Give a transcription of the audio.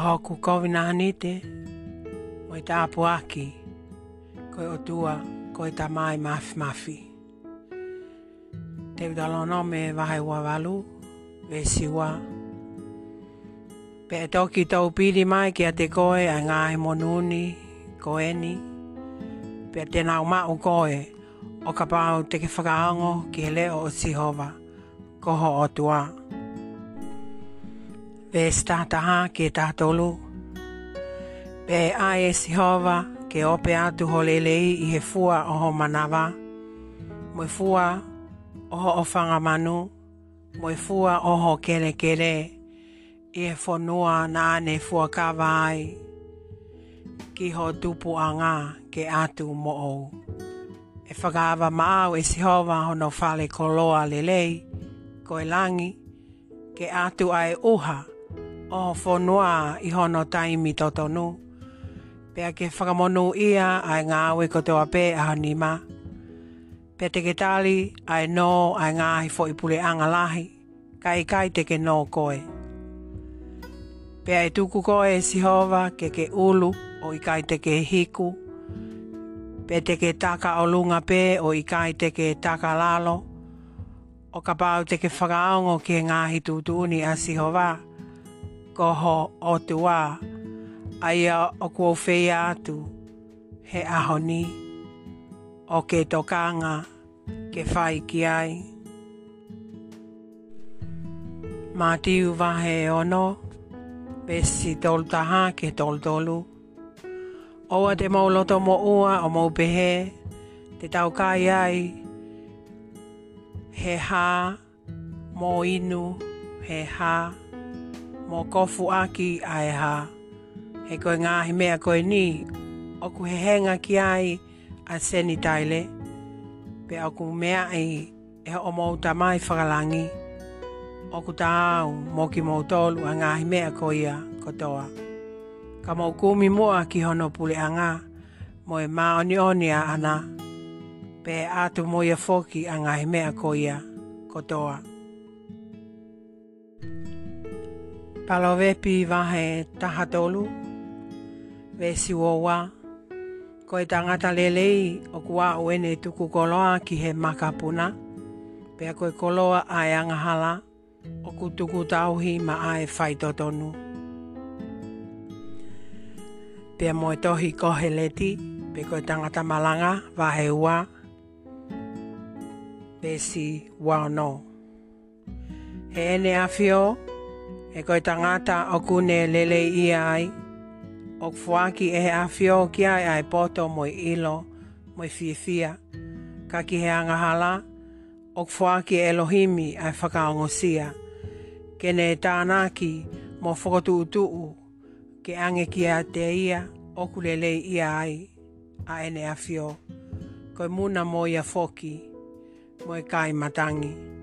whakahoku kowina hanete, mo i tāpu aki, koe o tua, koe ta mai mafi mafi. Te wita lono me wahai wa walu, we siwa. Pea toki tau pili mai ki a te koe, a ngāhe mo nuni, koe ni. Pea tēnā o mau koe, o ka pāu te ke whakaango ki he leo o sihova, koho o tua pe stataha ke tatolo. Pe ae si hova ke ope atu holelei i he fua oho manawa. Moe fua oho ofanga manu. Moe fua oho kere kere. I he fonua na ane fua kawai. Ki ho tupu anga ke atu mo ou. E whakaawa maau e si hova hono fale koloa lelei. Koe langi ke atu ai uha. Uha o whonua i hono taimi tō tonu. Pea ke whakamonu ia ai ngā awe ko te wape a hani ma. Pea te ke tali ai no ai ngā hi fo i pule anga lahi. Kai kai te ke no koe. Pea e tuku koe si hova ke ke ulu o i kai te ke hiku. Pea te ke taka o lunga pe o i kai te ke taka lalo. O ka pau te ke whakaongo ke ngā hi tūtūni a si hova. Pea te ke whakaongo ke ngā hi tūtūni a si hova koho o te wā, aia o ko whee atu, he ahoni, o ke tokanga, ke whai ki ai. Mā tiu wahe ono, besi tol taha ke tol tolu. Oa te mauloto mo ua o mau pehe, te tau kai ai, he ha, mo inu, he ha, he ha mō kofu aki e ha. He koe ngā he mea koe ni, o ku he henga ki ai a seni taile. Pe o ku mea ai e o mō ta mai whakalangi. O ku ta au mō ki mō tolu a ngā he mea koe ia kotoa. Ka mō kumi mua ki hono pule a ngā, mō e mā oni oni a ana. Pe atu mō ia foki a ngā he mea koe ia Kotoa. Palovepi vahe tahatolu, vesi wawa, koe tangata lelei o kua uene tuku koloa ki he makapuna, pea koe koloa ae angahala o kutuku tauhi ma ae whaitotonu. Pea moe tohi kohe leti, pe koe tangata malanga vahe ua, vesi wano. He ene he ene afio, e koe tangata o kune lele i ai. O kfuaki e he awhio ki ai ai poto moi ilo, moi fifia. Ka ki he angahala, o kfuaki e lohimi ai whakaongosia. Kene tānaki mo whakotu utuu ke ange ki a te ia o kulele ia ai a ene awhio. Koe muna moi kai Koe muna mo ia foki, moi e kai matangi.